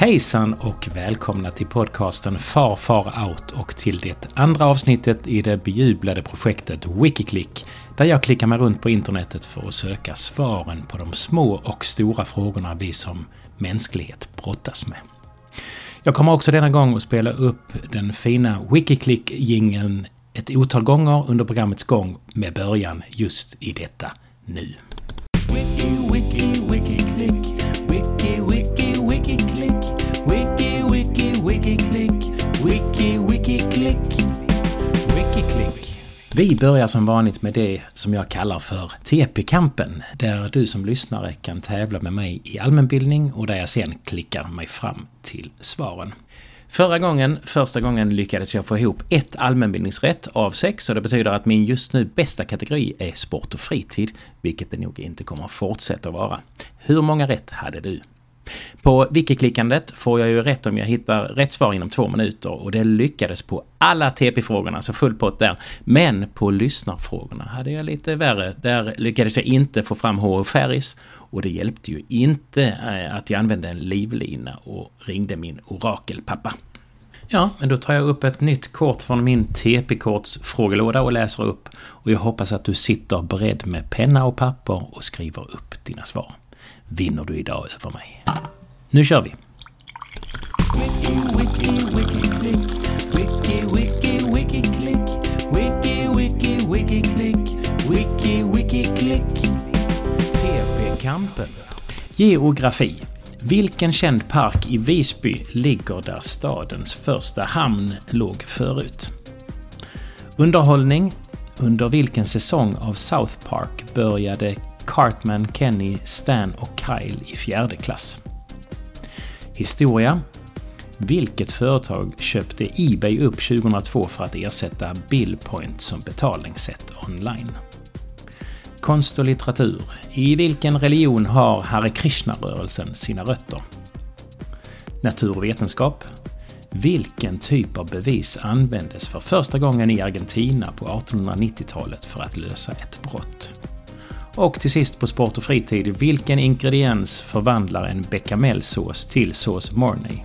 Hejsan och välkomna till podcasten Far Far Out och till det andra avsnittet i det bejublade projektet Wikiklick där jag klickar mig runt på internetet för att söka svaren på de små och stora frågorna vi som mänsklighet brottas med. Jag kommer också denna gång att spela upp den fina Wikiklick-jingeln ett otal gånger under programmets gång med början just i detta nu. Vi börjar som vanligt med det som jag kallar för TP-kampen, där du som lyssnare kan tävla med mig i allmänbildning och där jag sen klickar mig fram till svaren. Förra gången, första gången, lyckades jag få ihop ett allmänbildningsrätt av sex och det betyder att min just nu bästa kategori är sport och fritid, vilket det nog inte kommer att fortsätta vara. Hur många rätt hade du? På wiki-klickandet får jag ju rätt om jag hittar rätt svar inom två minuter och det lyckades på alla TP-frågorna, så full pott där. Men på lyssnarfrågorna hade jag lite värre. Där lyckades jag inte få fram H.O. Ferris och det hjälpte ju inte eh, att jag använde en livlina och ringde min orakelpappa. Ja, men då tar jag upp ett nytt kort från min TP-korts frågelåda och läser upp. Och jag hoppas att du sitter beredd med penna och papper och skriver upp dina svar. Vinner du idag över mig? Nu kör vi! TP-kampen. Geografi. Vilken känd park i Visby ligger där stadens första hamn låg förut? Underhållning. Under vilken säsong av South Park började Cartman, Kenny, Stan och Kyle i fjärde klass? Historia. Vilket företag köpte Ebay upp 2002 för att ersätta Billpoint som betalningssätt online? Konst och litteratur. I vilken religion har Hare Krishna-rörelsen sina rötter? Natur och vetenskap. Vilken typ av bevis användes för första gången i Argentina på 1890-talet för att lösa ett brott? Och till sist på sport och fritid, vilken ingrediens förvandlar en bechamelsås till sås Mornay?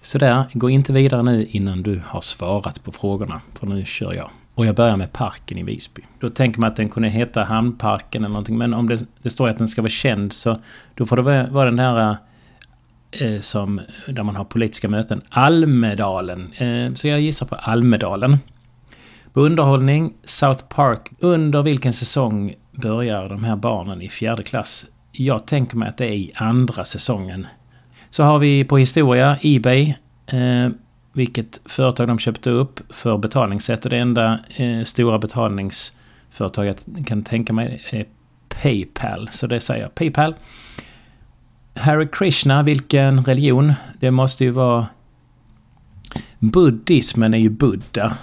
Sådär, gå inte vidare nu innan du har svarat på frågorna, för nu kör jag. Och jag börjar med parken i Visby. Då tänker man att den kunde heta Hamnparken eller någonting. Men om det, det står att den ska vara känd så då får det vara den där eh, eh, som, där man har politiska möten. Almedalen. Eh, så jag gissar på Almedalen. Underhållning, South Park. Under vilken säsong börjar de här barnen i fjärde klass? Jag tänker mig att det är i andra säsongen. Så har vi på historia Ebay. Eh, vilket företag de köpte upp för betalningssätt. Och det enda eh, stora betalningsföretag jag kan tänka mig är Paypal. Så det säger jag. Paypal. Hare Krishna, vilken religion? Det måste ju vara... Buddhismen är ju Buddha.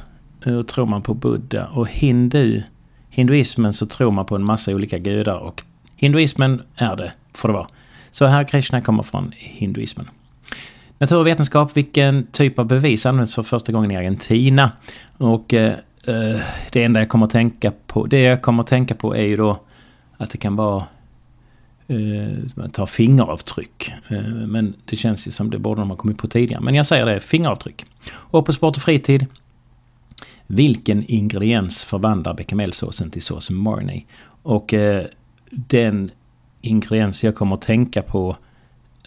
Hur tror man på Buddha? Och hindu... Hinduismen så tror man på en massa olika gudar och hinduismen är det, får det vara. Så här Krishna kommer från hinduismen. Naturvetenskap, vilken typ av bevis används för första gången i Argentina? Och eh, eh det enda jag kommer att tänka på, det jag kommer att tänka på är ju då att det kan vara eh, ta fingeravtryck. Eh, men det känns ju som det borde de ha kommit på tidigare. Men jag säger det, fingeravtryck. Och på sport och fritid. Vilken ingrediens förvandlar bechamelsåsen till sås Marnay? Och eh, den ingrediens jag kommer att tänka på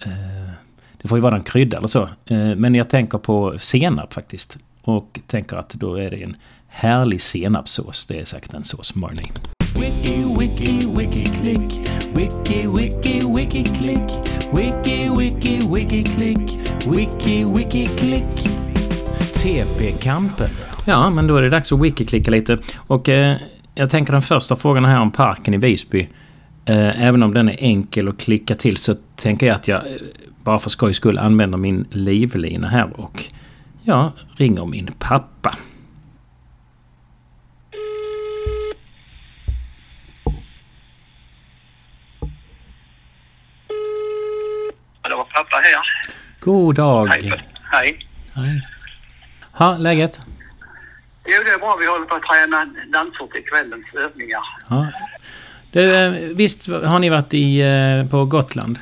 eh, det får ju vara en krydda eller så. Eh, men jag tänker på senap faktiskt. Och tänker att då är det en härlig senapssås. Det är säkert en sås Marney. Wiki, wiki, wiki, klick. Wiki, wiki, wiki, klick. Wiki, wiki, wiki, klick. Wiki, wiki, klick. TP-kampen. Ja, men då är det dags att wiki-klicka lite. Och eh, jag tänker den första frågan här om parken i Visby. Eh, även om den är enkel att klicka till så tänker jag att jag bara för skojs skull använder min livlina här och ja, ringer min pappa. Var pappa här. God dag. Hej. Hej. Hej. Ha, läget? Jo, det är bra. Vi håller på att träna dansor till kvällens övningar. Ja. Du, eh, visst har ni varit i, eh, på Gotland?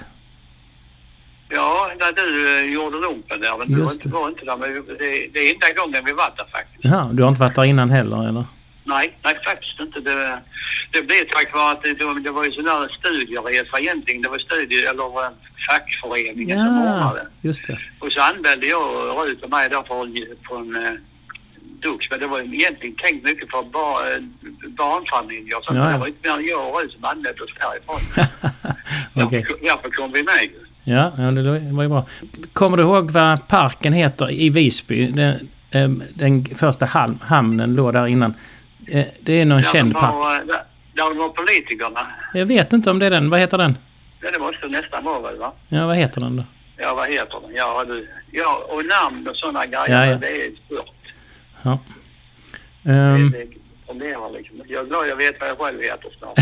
Ja, när du eh, gjorde lumpen där. Men du var Just inte, var inte där. Men det, det är enda gången vi varit där faktiskt. Ja, du har inte varit där innan heller eller? Nej, nej faktiskt inte. Det, det blev tack vare att det, det var ju sån där studieresa egentligen. Det var studie eller fackföreningen som Ja, ordnade. just det. Och så anmälde jag Rut och mig där för, för en dux. Men det var egentligen tänkt mycket för bar, barnfamiljer. Så Ja, det var inte mer än jag och Rut som anmälde oss därifrån. Okej. Därför, därför kom vi med. Ja, ja, det var ju bra. Kommer du ihåg vad parken heter i Visby? Den, eh, den första ham- hamnen låg där innan. Eh, Det är någon Där känd park. var, eh, Där, där var politikerna. Jag vet inte om det är den. Vad heter den? Ja, det måste nästan vara va? Ja, vad heter den då? Ja, vad heter den? Ja, du. ja och namn och sådana grejer. Ja, ja. Det är stört. Ja. Det, Ehm, fungerar liksom. Jag är glad jag vet vad jag själv heter snart.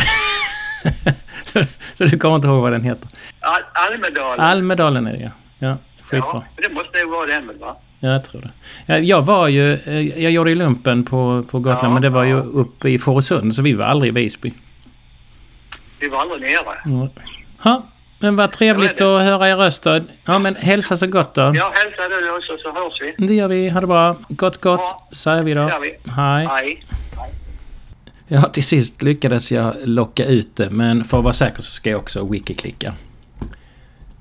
så, så du kommer inte ihåg vad den heter? Al Almedalen. Almedalen är det ja. Ja, skitbra. Ja, det måste ju vara den väl va? Ja, jag tror det. Ja, Jag var ju, eh, jag gjorde ju lumpen på, på Gotland Ja, men det var ju ja. uppe i Fårösund så vi var aldrig i Visby. Vi var aldrig nere. Ja. Ha, men vad trevligt att höra er röst då. Ja men hälsa så gott då. Ja, hälsa du också så hörs vi. Det gör vi. Ha det bra. Gott gott Ja. säger vi då. Det gör vi. Hej. Hej. Ja, till sist lyckades jag locka ut det men för att vara säker så ska jag också wiki-klicka.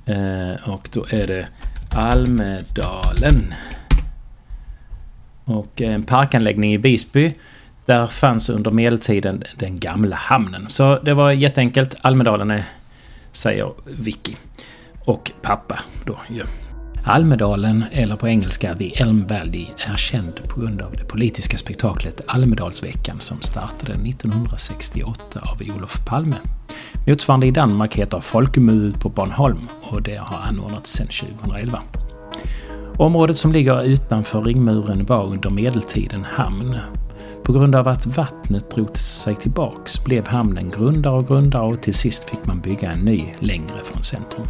Eh, och då är det Almedalen. Och en parkanläggning i Visby. Där fanns under medeltiden den gamla hamnen. Så det var jätteenkelt. Almedalen är, säger Vicky. Och pappa då ju. Almedalen, eller på engelska The Elm Valley, är känd på grund av det politiska spektaklet Almedalsveckan som startade 1968 av Olof Palme. Motsvarande i Danmark heter Folkemødet på Bornholm och det har anordnats sedan 2011. Området som ligger utanför ringmuren var under medeltiden hamn. På grund av att vattnet drog sig tillbaks blev hamnen grundare och grundare och till sist fick man bygga en ny längre från centrum.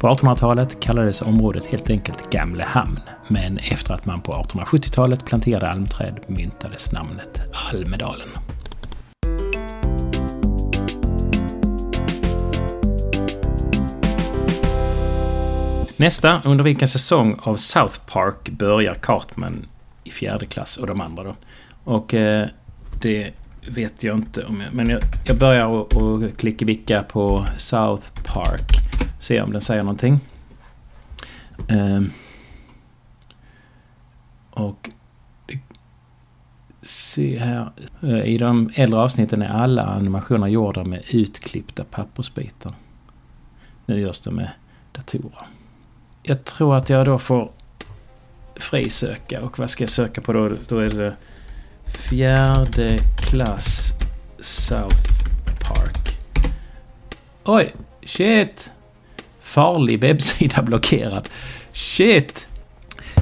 På 1800-talet kallades området helt enkelt Gamle hamn, men efter att man på 1870-talet planterade almträd myntades namnet Almedalen. Nästa, under vilken säsong av South Park börjar Cartman i fjärde klass och de andra då? Och eh, det vet jag inte om jag, Men jag, jag börjar och, och klickebicka på South Park. Se om den säger någonting. Eh, och se här. Eh, I de äldre avsnitten är alla animationer gjorda med utklippta pappersbitar. Nu görs det med datorer. Jag tror att jag då får frisöka. Och vad ska jag söka på då? Då är det fjärde klass South Park. Oj, shit! Farlig webbsida blockerad. Shit!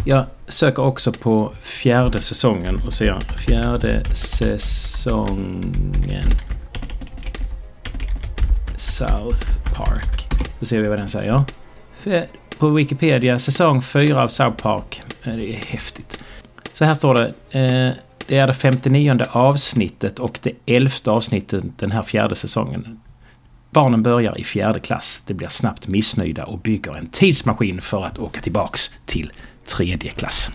Jag söker också på fjärde säsongen och ser fjärde säsongen South Park. Då ser vi vad den säger. På Wikipedia säsong 4 av South Park. Det är häftigt. Så här står det. Eh, det är det 59 avsnittet och det elfte avsnittet den här fjärde säsongen. Barnen börjar i fjärde klass. De blir snabbt missnöjda och bygger en tidsmaskin för att åka tillbaks till tredje klass.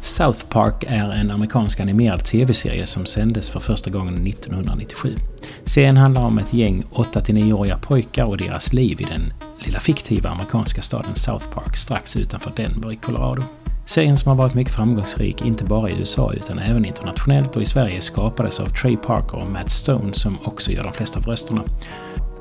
South Park är en amerikansk animerad tv-serie som sändes för första gången 1997. Serien handlar om ett gäng 8-9-åriga pojkar och deras liv i den lilla fiktiva amerikanska staden South Park strax utanför Denver i Colorado. Serien som har varit mycket framgångsrik inte bara i USA utan även internationellt och i Sverige skapades av Trey Parker och Matt Stone som också gör de flesta av rösterna.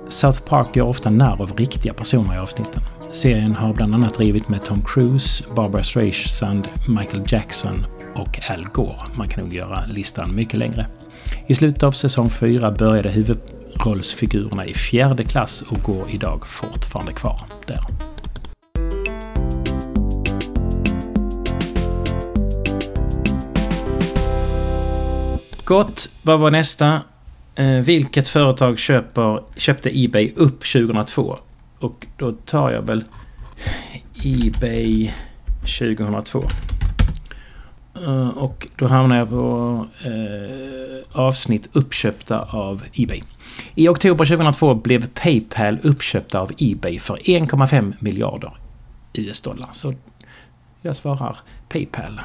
South Park gör ofta narr av riktiga personer i avsnitten. Serien har bland annat drivit med Tom Cruise, Barbara Streisand, Michael Jackson och Al Gore. Man kan nog göra listan mycket längre. I slutet av säsong 4 började huvudrollsfigurerna i fjärde klass och går idag fortfarande kvar där. Gott, vad var nästa? Eh, vilket företag köper, köpte Ebay upp 2002? Och då tar jag väl Ebay 2002. Eh, och då hamnar jag på eh, avsnitt uppköpta av Ebay. I oktober 2002 blev Paypal uppköpta av Ebay för 1,5 miljarder US-dollar. Så jag svarar Paypal.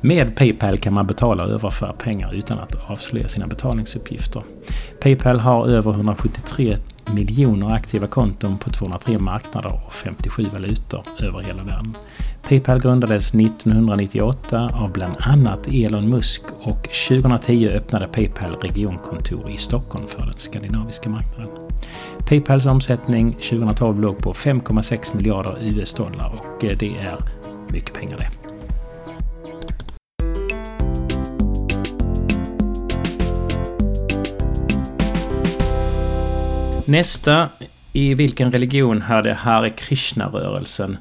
Med Paypal kan man betala och överföra pengar utan att avslöja sina betalningsuppgifter. Paypal har över 173 miljoner aktiva konton på 203 marknader och 57 valutor över hela världen. Paypal grundades 1998 av bland annat Elon Musk och 2010 öppnade Paypal regionkontor i Stockholm för den skandinaviska marknaden. Paypals omsättning 2012 låg på 5,6 miljarder US-dollar och eh, det är mycket pengar det. Nästa. I vilken religion hade Hare Krishna-rörelsen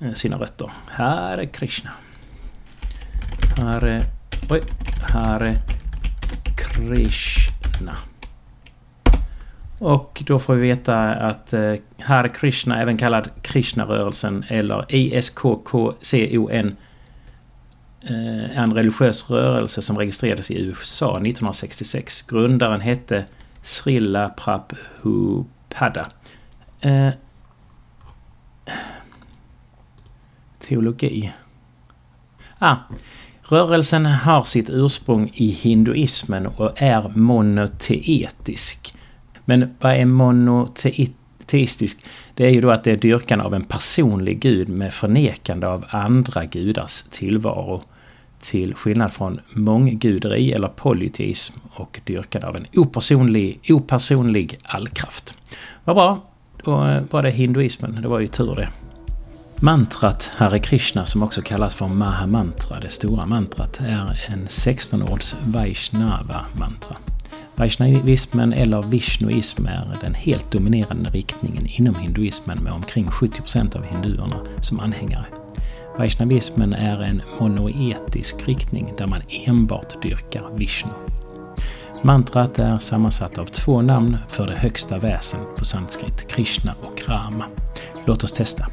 eh, sina rötter? Hare Krishna. Hare... Oj. Hare Krishna. Och då får vi veta att eh, Hare Krishna, även kallad Krishna-rörelsen eller ISKKCON, eh, är en religiös rörelse som registrerades i USA 1966. Grundaren hette Srilla Prabhupada. Eh, teologi. Ah, rörelsen har sitt ursprung i hinduismen och är monoteetisk. Men vad är monoteistisk? Det är ju då att det är dyrkan av en personlig gud med förnekande av andra gudars tillvaro till skillnad från mångguderi eller polyteism och dyrkan av en opersonlig, opersonlig allkraft. Vad bra. Då eh, var det hinduismen. Det var ju tur det. Mantrat Hare Krishna som också kallas för Mahamantra, det stora mantrat, är en 16-ords Vaishnava-mantra. Vaishnavismen eller Vishnuism är den helt dominerande riktningen inom hinduismen med omkring 70% av hinduerna som anhängare. Vaishnavismen är en monoetisk riktning där man enbart dyrkar Vishnu. Mantrat är sammansatt av två namn för det högsta väsen på sanskrit, Krishna och Rama. Låt oss testa.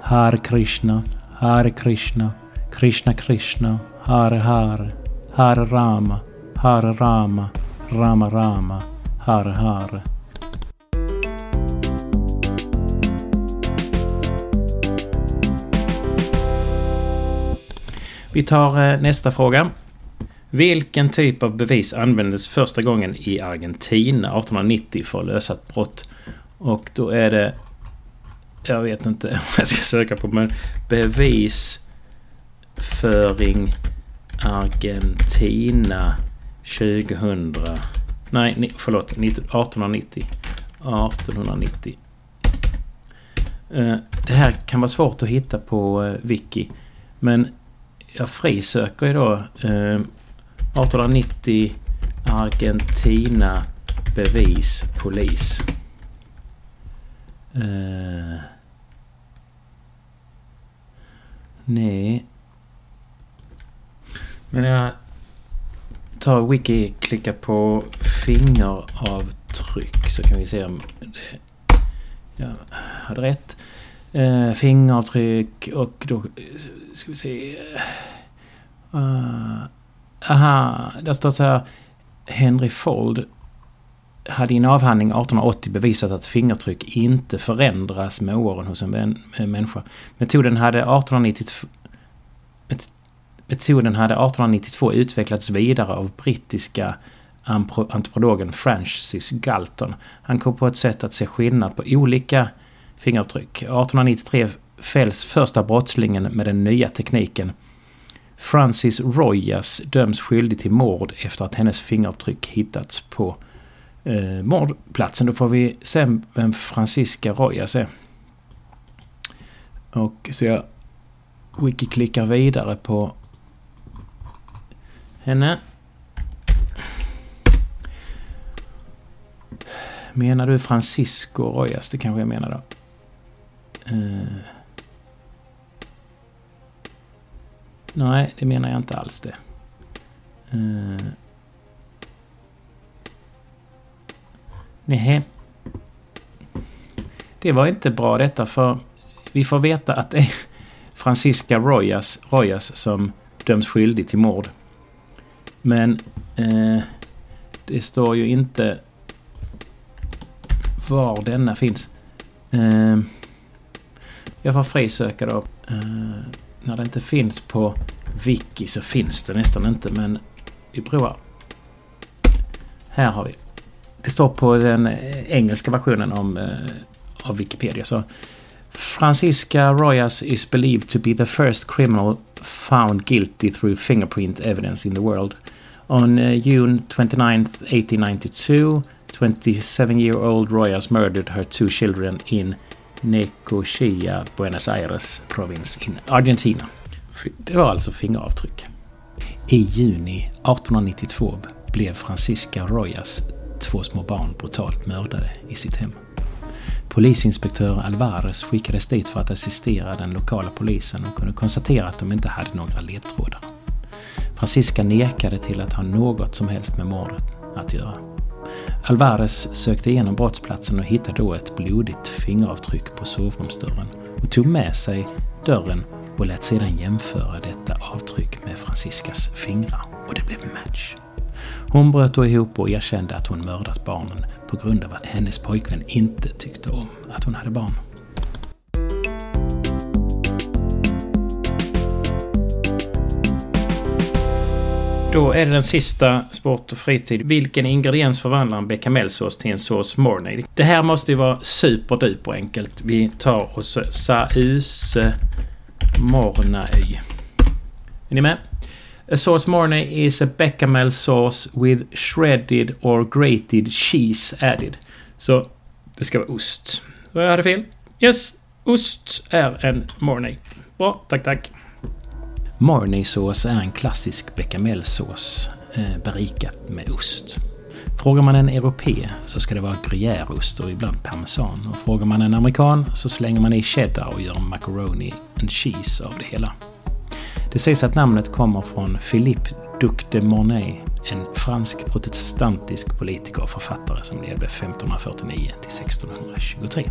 Hare Krishna, Hare Krishna, Krishna Krishna, Hare Hare, Hare Rama, Hare Rama, Rama Rama, Hare Hare. Vi tar eh, nästa fråga. Vilken typ av bevis användes första gången i Argentina 1890 för att lösa ett brott? Och då är det... Jag vet inte vad jag ska söka på men bevisföring Argentina 2000... Nej, förlåt. 1890. 1890. Eh, det här kan vara svårt att hitta på eh, Wiki. Men jag frisöker ju då eh, 1890 Argentina bevis polis. Eh, nej. Men jag tar wiki, klickar på fingeravtryck så kan vi se om det, jag hade rätt. Eh, fingeravtryck och då ska vi se. Uh, aha, där står så här. Henry Fold hade i en avhandling 1880 bevisat att fingertryck inte förändras med åren hos en eh, människa. Metoden hade 1892 Metoden hade 1892 utvecklats vidare av brittiska antropologen Francis Galton. Han kom på ett sätt att se skillnad på olika fingeravtryck. 1893 fälls första brottslingen med den nya tekniken. Francis Royas döms skyldig till mord efter att hennes fingeravtryck hittats på eh, mordplatsen. Då får vi se vem Francisca Royas är. Och så jag wiki-klickar vidare på henne. Menar du Francisco Royas? Det kanske jag menar då. Uh, nej, det menar jag inte alls det. Eh, uh, nej. Det var inte bra detta för vi får veta att det är Francisca Royas, Royas som döms skyldig till mord. Men eh, det står ju inte var denna finns. Eh, jag får frisöka då. Eh, när det inte finns på Wiki så finns det nästan inte men vi provar. Här har vi. Det står på den engelska versionen om, eh, av Wikipedia. Så Francisca Royas is believed to be the first criminal found guilty through fingerprint evidence in the world. On uh, June 29, 1892, 27-year-old Royas murdered her two children in Necochea, Buenos Aires provins in Argentina. Det var alltså fingeravtryck. I juni 1892 blev Francisca Royas två små barn brutalt mördade i sitt hem. Polisinspektör Alvarez skickades dit för att assistera den lokala polisen och kunde konstatera att de inte hade några ledtrådar. Francisca nekade till att ha något som helst med mordet att göra. Alvarez sökte igenom brottsplatsen och hittade då ett blodigt fingeravtryck på sovrumsdörren och tog med sig dörren och lät sedan jämföra detta avtryck med Franciscas fingrar och det blev match. Hon bröt då ihop och erkände att hon mördat barnen på grund av att hennes pojkvän inte tyckte om att hon hade barn. Då är det den sista sport och fritid. Vilken ingrediens förvandlar en bechamelsås till en sås mornay? Det här måste ju vara superduper enkelt. Vi tar och så sause eh, mornay. Är ni med? A sauce mornay is a bechamel sauce with shredded or grated cheese added. Så det ska vara ost. Så jag hade fel. Yes, ost är en mornay. Bra, tack tack. Marnaysås är en klassisk bechamelsås eh, berikat med ost. Frågar man en europé så ska det vara gruyèreost och ibland parmesan. Och frågar man en amerikan så slänger man i cheddar och gör macaroni and cheese av det hela. Det sägs att namnet kommer från Philippe Duc de Mornay, en fransk protestantisk politiker och författare som levde 1549 till 1623.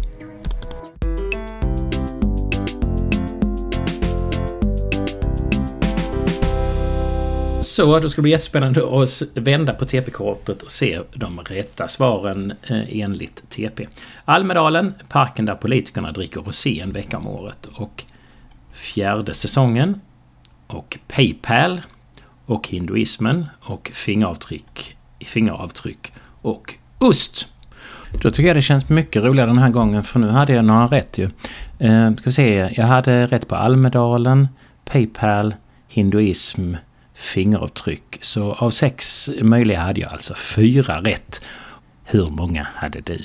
Så då ska det bli jättespännande att vända på TP-kortet och se de rätta svaren eh, enligt TP. Almedalen, parken där politikerna dricker rosé en vecka om året. Och fjärde säsongen. Och Paypal. Och hinduismen. Och fingeravtryck. Fingeravtryck. Och ost. Då tycker jag det känns mycket roligare den här gången för nu hade jag några rätt ju. Eh, ska vi se, jag hade rätt på Almedalen, Paypal, hinduism, fingeravtryck. Så av sex möjliga hade jag alltså fyra rätt. Hur många hade du?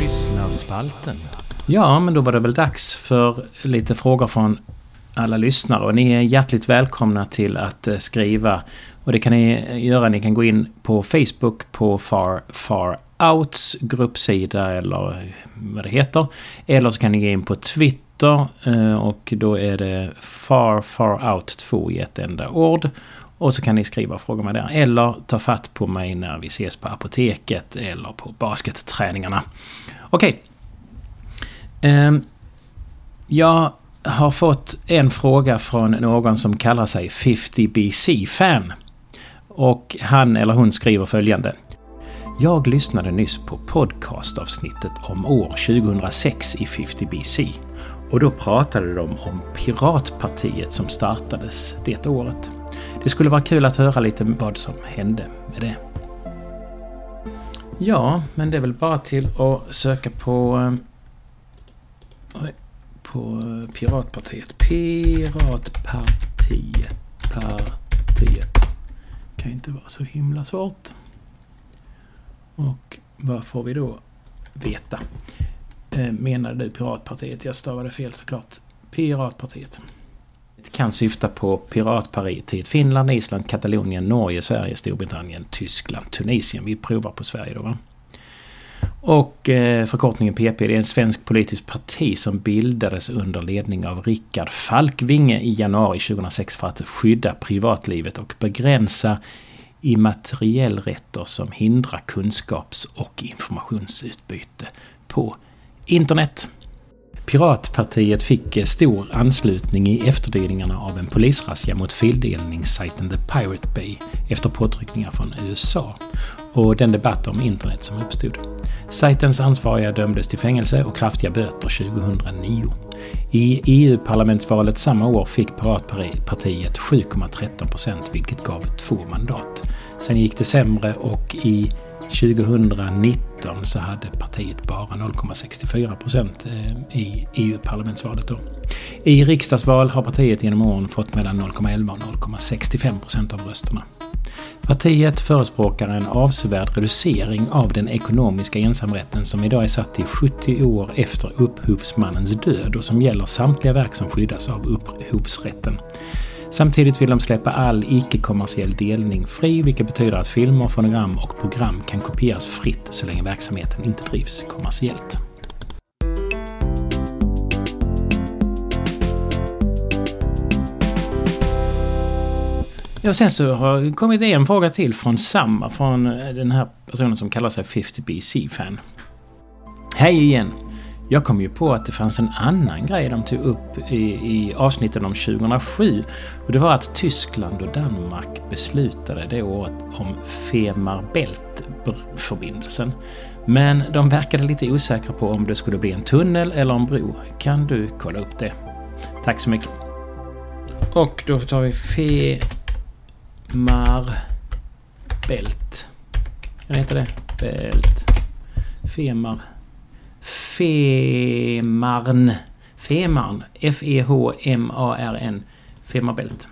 Lyssnarspalten. Ja, men då var det väl dags för lite frågor från alla lyssnare. Och ni är hjärtligt välkomna till att eh, skriva och det kan ni göra. Ni kan gå in på Facebook på Far, Far Outs gruppsida eller vad det heter. Eller så kan ni gå in på Twitter eh, och då är det Far Far Out 2 i ett enda ord. Och så kan ni skriva frågor med där. Eller ta fatt på mig när vi ses på apoteket eller på basketträningarna. Okej. Okay. Jag har fått en fråga från någon som kallar sig 50BC-fan. Och han eller hon skriver följande. Jag lyssnade nyss på podcastavsnittet om år 2006 i 50BC. Och då pratade de om Piratpartiet som startades det året. Det skulle vara kul att höra lite vad som hände med det. Ja, men det är väl bara till att söka på... Eh, på eh, Piratpartiet. Piratpartiet. Partiet kan inte vara så himla svårt. Och vad får vi då veta? Eh, du Piratpartiet? Jag stavade fel såklart. Piratpartiet. Det kan syfta på Piratpartiet Finland, Island, Katalonien, Norge, Sverige, Storbritannien, Tyskland, Tunisien. Vi provar på Sverige då va? Och eh, förkortningen PP, det är en svensk politisk parti som bildades under ledning av Rickard Falkvinge i januari 2006 för att skydda privatlivet och begränsa immateriellrätter som hindrar kunskaps och informationsutbyte på internet. Piratpartiet fick eh, stor anslutning i efterdyningarna av en polisrazzia mot fildelningssajten The Pirate Bay efter påtryckningar från USA och den debatt om internet som uppstod. Sajtens ansvariga dömdes till fängelse och kraftiga böter 2009. I EU-parlamentsvalet samma år fick Piratpartiet 7,13 procent vilket gav två mandat. Sen gick det sämre och i 2019 så hade partiet bara 0,64 procent eh, i EU-parlamentsvalet då. I riksdagsval har partiet genom åren fått mellan 0,11 och 0,65 procent av rösterna. Partiet förespråkar en avsevärd reducering av den ekonomiska ensamrätten som idag är satt till 70 år efter upphovsmannens död och som gäller samtliga verk som skyddas av upphovsrätten. Samtidigt vill de släppa all icke-kommersiell delning fri, vilket betyder att filmer, fonogram och program kan kopieras fritt så länge verksamheten inte drivs kommersiellt. Ja, sen så har det kommit en fråga till från samma, från eh, den här personen som kallar sig 50BC-fan. Hej igen! Jag kom ju på att det fanns en annan grej de tog upp i, i avsnitten om 2007. Och det var att Tyskland och Danmark beslutade det året om Femar Bält-förbindelsen. Men de verkade lite osäkra på om det skulle bli en tunnel eller en bro. Kan du kolla upp det? Tack så mycket. Och då tar vi Fe... Bält. Kan det heta det? Bält. Femar Femarn. Femarn. F-E-H-M-A-R-N. Femarbält.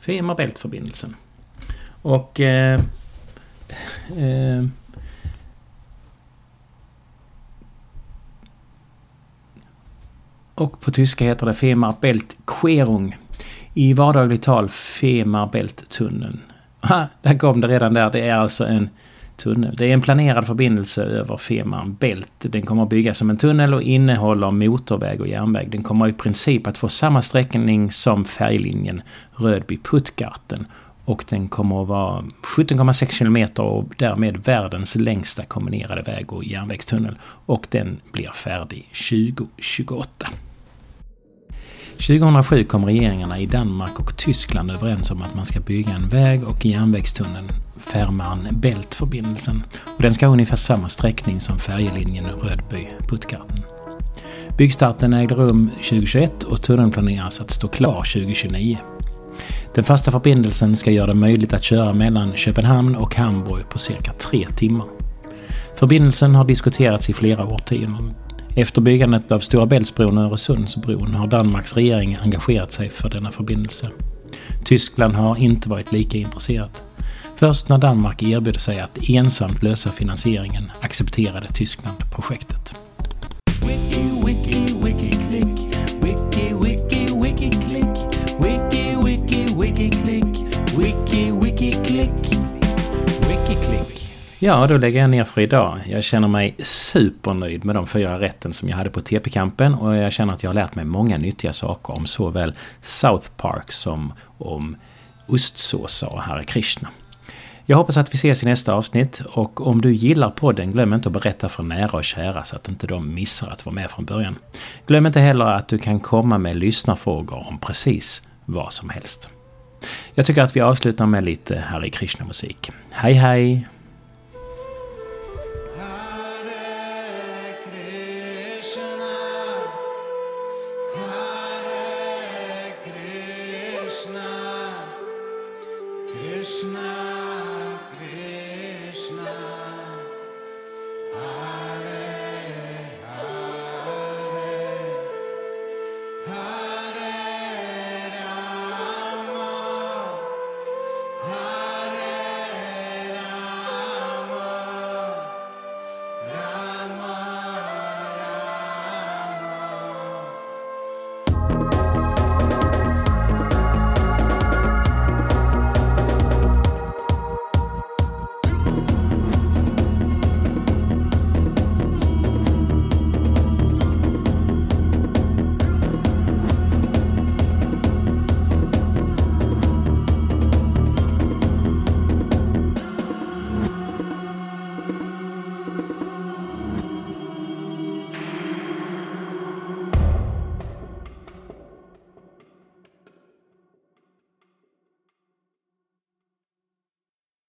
Femarbältförbindelsen. Och... Eh, eh, och på tyska heter det Femarbält Querung. I vardagligt tal Femarbälttunneln. där kom det redan där. Det är alltså en tunnel. Det är en planerad förbindelse över Femarbält. Den kommer att byggas som en tunnel och innehåller motorväg och järnväg. Den kommer i princip att få samma sträckning som färglinjen Rödby-Puttgarten. Och den kommer att vara 17,6 km och därmed världens längsta kombinerade väg och järnvägstunnel. Och den blir färdig 2028. 2007 kom regeringarna i Danmark och Tyskland överens om att man ska bygga en väg och järnvägstunnel, Fehmarn Bält-förbindelsen. Och den ska ha ungefär samma sträckning som färjelinjen Rödby-Puttgarden. Byggstarten ägde rum 2021 och tunneln planeras att stå klar 2029. Den fasta förbindelsen ska göra det möjligt att köra mellan Köpenhamn och Hamburg på cirka tre timmar. Förbindelsen har diskuterats i flera årtionden efter byggandet av Stora Bältsbron och Öresundsbron har Danmarks regering engagerat sig för denna förbindelse. Tyskland har inte varit lika intresserat. Först när Danmark erbjöd sig att ensamt lösa finansieringen accepterade Tyskland projektet. Wiki, wiki, Ja, då lägger jag ner för idag. Jag känner mig supernöjd med de fyra rätten som jag hade på TP-kampen och jag känner att jag har lärt mig många nyttiga saker om såväl South Park som om ostsåser och Hare Krishna. Jag hoppas att vi ses i nästa avsnitt och om du gillar podden glöm inte att berätta för nära och kära så att inte de missar att vara med från början. Glöm inte heller att du kan komma med lyssnarfrågor om precis vad som helst. Jag tycker att vi avslutar med lite Hare Krishna-musik. Hej hej!